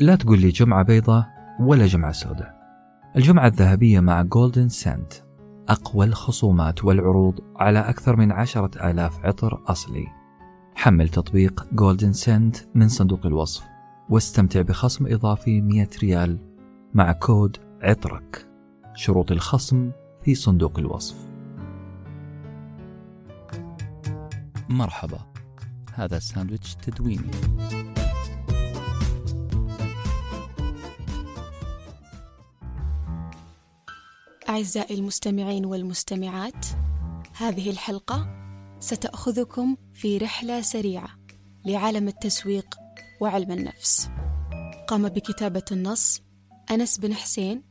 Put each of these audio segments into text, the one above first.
لا تقول لي جمعة بيضة ولا جمعة سوداء. الجمعة الذهبية مع Golden Scent أقوى الخصومات والعروض على أكثر من عشرة آلاف عطر أصلي. حمل تطبيق Golden Scent من صندوق الوصف واستمتع بخصم إضافي 100 ريال مع كود عطرك. شروط الخصم في صندوق الوصف. مرحبا هذا ساندويتش تدويني. أعزائي المستمعين والمستمعات هذه الحلقة ستأخذكم في رحلة سريعة لعالم التسويق وعلم النفس. قام بكتابة النص أنس بن حسين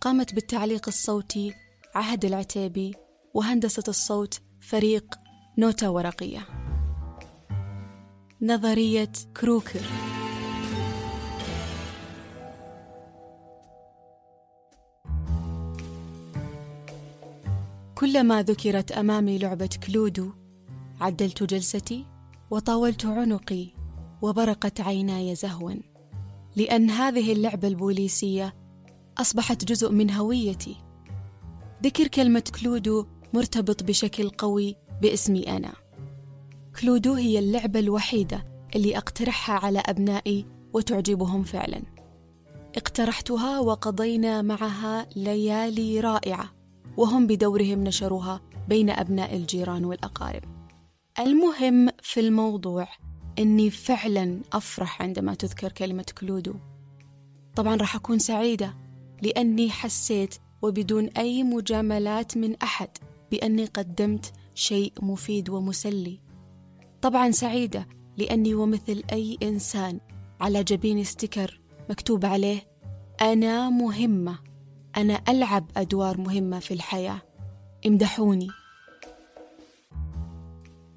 قامت بالتعليق الصوتي عهد العتيبي وهندسة الصوت فريق نوتة ورقية. نظرية كروكر. كلما ذكرت أمامي لعبة كلودو عدلت جلستي وطاولت عنقي وبرقت عيناي زهوا لأن هذه اللعبة البوليسية أصبحت جزء من هويتي. ذكر كلمة Cluedo مرتبط بشكل قوي باسمي أنا. Cluedo هي اللعبة الوحيدة اللي أقترحها على أبنائي وتعجبهم فعلا. اقترحتها وقضينا معها ليالي رائعة. وهم بدورهم نشروها بين أبناء الجيران والأقارب. المهم في الموضوع أني فعلا أفرح عندما تذكر كلمة Cluedo. طبعا راح أكون سعيدة لأني حسيت وبدون أي مجاملات من أحد بأني قدمت شيء مفيد ومسلي. طبعا سعيدة لأني ومثل أي إنسان على جبين ستيكر مكتوب عليه أنا مهمة. أنا ألعب أدوار مهمة في الحياة. امدحوني.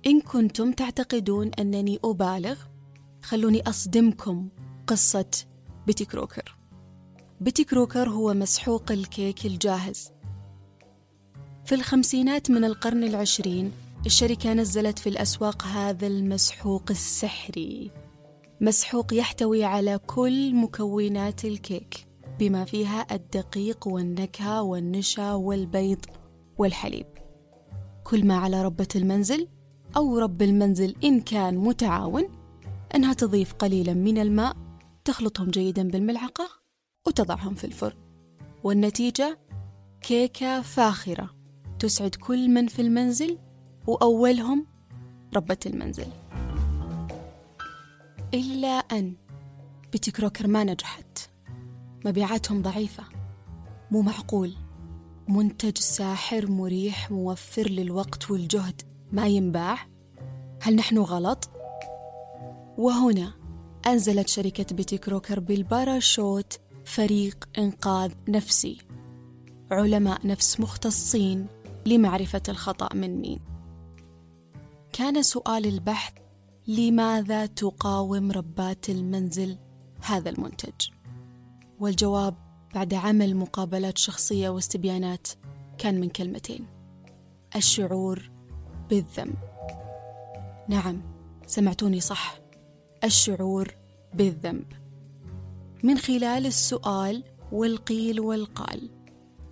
إن كنتم تعتقدون أنني أبالغ خلوني أصدمكم قصة بيتي كروكر. بيتي كروكر هو مسحوق الكيك الجاهز. في الخمسينات من القرن العشرين الشركة نزلت في الأسواق هذا المسحوق السحري. مسحوق يحتوي على كل مكونات الكيك. بما فيها الدقيق والنكهة والنشا والبيض والحليب. كل ما على ربة المنزل أو رب المنزل إن كان متعاون أنها تضيف قليلا من الماء تخلطهم جيدا بالملعقة وتضعهم في الفرن. والنتيجة كيكة فاخرة تسعد كل من في المنزل وأولهم ربة المنزل. إلا أن بيتي كروكر ما نجحت. مبيعاتهم ضعيفة مو معقول. منتج ساحر مريح موفر للوقت والجهد. ما ينباع؟ هل نحن غلط؟ وهنا أنزلت شركة بيتي كروكر بالباراشوت فريق إنقاذ نفسي. علماء نفس مختصين لمعرفة الخطأ من مين. كان سؤال البحث لماذا تقاوم ربات المنزل هذا المنتج؟ والجواب بعد عمل مقابلات شخصية واستبيانات كان من كلمتين. الشعور بالذنب. نعم سمعتوني صح. الشعور بالذنب. من خلال السؤال والقيل والقال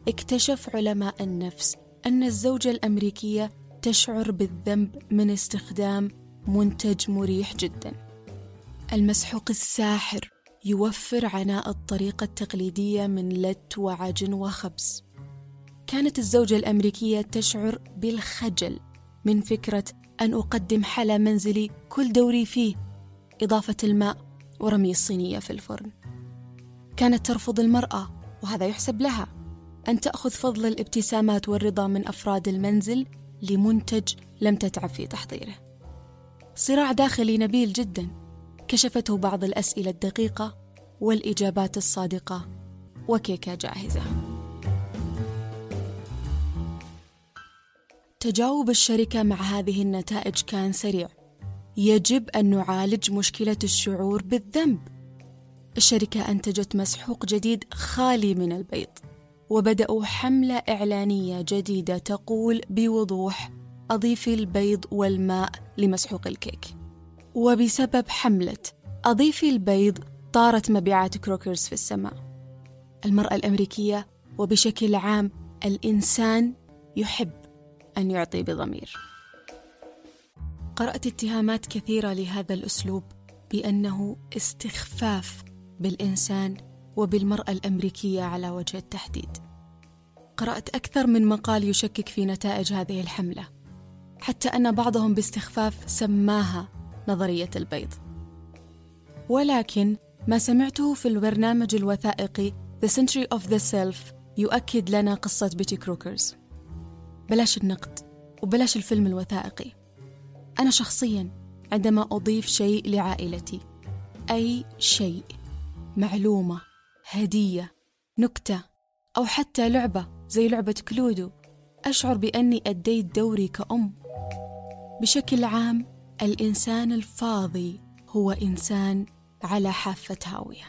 اكتشف علماء النفس أن الزوجة الأمريكية تشعر بالذنب من استخدام منتج مريح جدا. المسحوق الساحر يوفر عناء الطريقة التقليدية من لت وعجن وخبز. كانت الزوجة الأمريكية تشعر بالخجل من فكرة أن أقدم حلا منزلي كل دوري فيه إضافة الماء ورمي الصينية في الفرن. كانت ترفض المرأة وهذا يحسب لها أن تأخذ فضل الابتسامات والرضا من أفراد المنزل لمنتج لم تتعب في تحضيره. صراع داخلي نبيل جداً كشفته بعض الأسئلة الدقيقة والإجابات الصادقة وكيكة جاهزة. تجاوب الشركة مع هذه النتائج كان سريع. يجب أن نعالج مشكلة الشعور بالذنب. الشركة أنتجت مسحوق جديد خالي من البيض، وبدأوا حملة إعلانية جديدة تقول بوضوح: أضيفي البيض والماء لمسحوق الكيك. وبسبب حملة أضيفي البيض طارت مبيعات كروكرز في السماء. المرأة الأمريكية وبشكل عام الإنسان يحب أن يعطي بضمير. قرأت اتهامات كثيرة لهذا الأسلوب بأنه استخفاف بالإنسان وبالمرأة الأمريكية على وجه التحديد. قرأت أكثر من مقال يشكك في نتائج هذه الحملة حتى أن بعضهم باستخفاف سماها نظرية البيض. ولكن ما سمعته في البرنامج الوثائقي The Century of the Self يؤكد لنا قصة بيتي كروكرز. بلاش النقد وبلاش الفيلم الوثائقي. أنا شخصيا عندما أضيف شيء لعائلتي أي شيء معلومة هدية نكتة أو حتى لعبة زي لعبة كلودو أشعر بأني أديت دوري كأم. بشكل عام الإنسان الفاضي هو إنسان على حافة هاوية.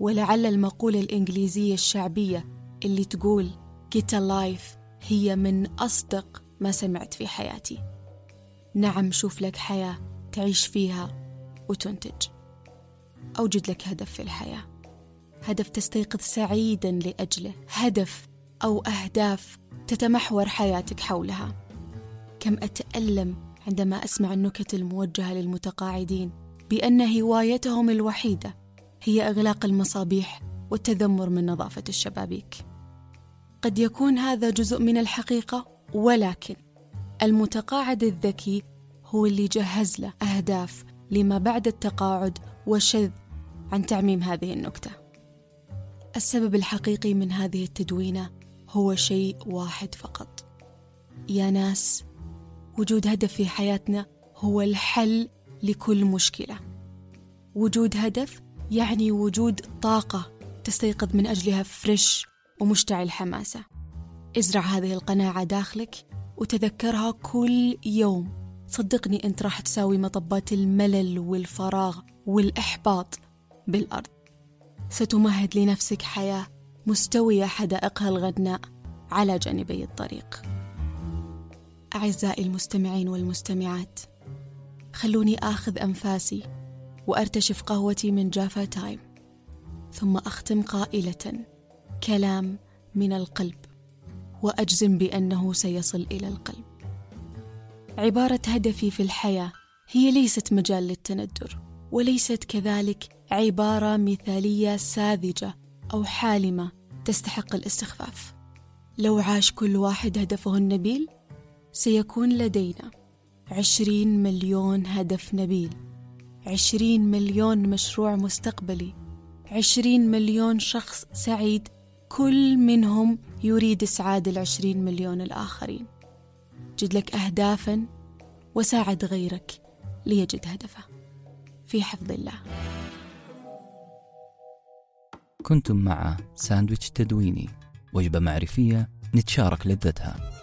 ولعل المقولة الإنجليزية الشعبية اللي تقول get a life هي من أصدق ما سمعت في حياتي. نعم شوف لك حياة تعيش فيها وتنتج. أوجد لك هدف في الحياة. هدف تستيقظ سعيدا لأجله. هدف أو أهداف تتمحور حياتك حولها. كم أتألم عندما أسمع النكت الموجهة للمتقاعدين بأن هوايتهم الوحيدة هي إغلاق المصابيح والتذمر من نظافة الشبابيك. قد يكون هذا جزء من الحقيقة ولكن المتقاعد الذكي هو اللي جهز له أهداف لما بعد التقاعد وشذ عن تعميم هذه النكتة. السبب الحقيقي من هذه التدوينة هو شيء واحد فقط. يا ناس وجود هدف في حياتنا هو الحل لكل مشكلة. وجود هدف يعني وجود طاقة تستيقظ من أجلها فريش ومشتعل حماسة. ازرع هذه القناعة داخلك وتذكرها كل يوم. صدقني أنت راح تساوي مطبات الملل والفراغ والإحباط بالأرض. ستمهد لنفسك حياة مستوية حدائقها الغناء على جانبي الطريق. أعزائي المستمعين والمستمعات خلوني آخذ أنفاسي وأرتشف قهوتي من Java Time ثم أختم قائلة كلام من القلب وأجزم بأنه سيصل إلى القلب. عبارة هدفي في الحياة هي ليست مجال للتندر وليست كذلك عبارة مثالية ساذجة أو حالمة تستحق الاستخفاف. لو عاش كل واحد هدفه النبيل سيكون لدينا عشرين مليون هدف نبيل عشرين مليون مشروع مستقبلي عشرين مليون شخص سعيد كل منهم يريد إسعاد العشرين مليون الآخرين. جد لك أهدافا وساعد غيرك ليجد هدفه. في حفظ الله. كنتم مع ساندويتش تدويني وجبة معرفية نتشارك لذتها.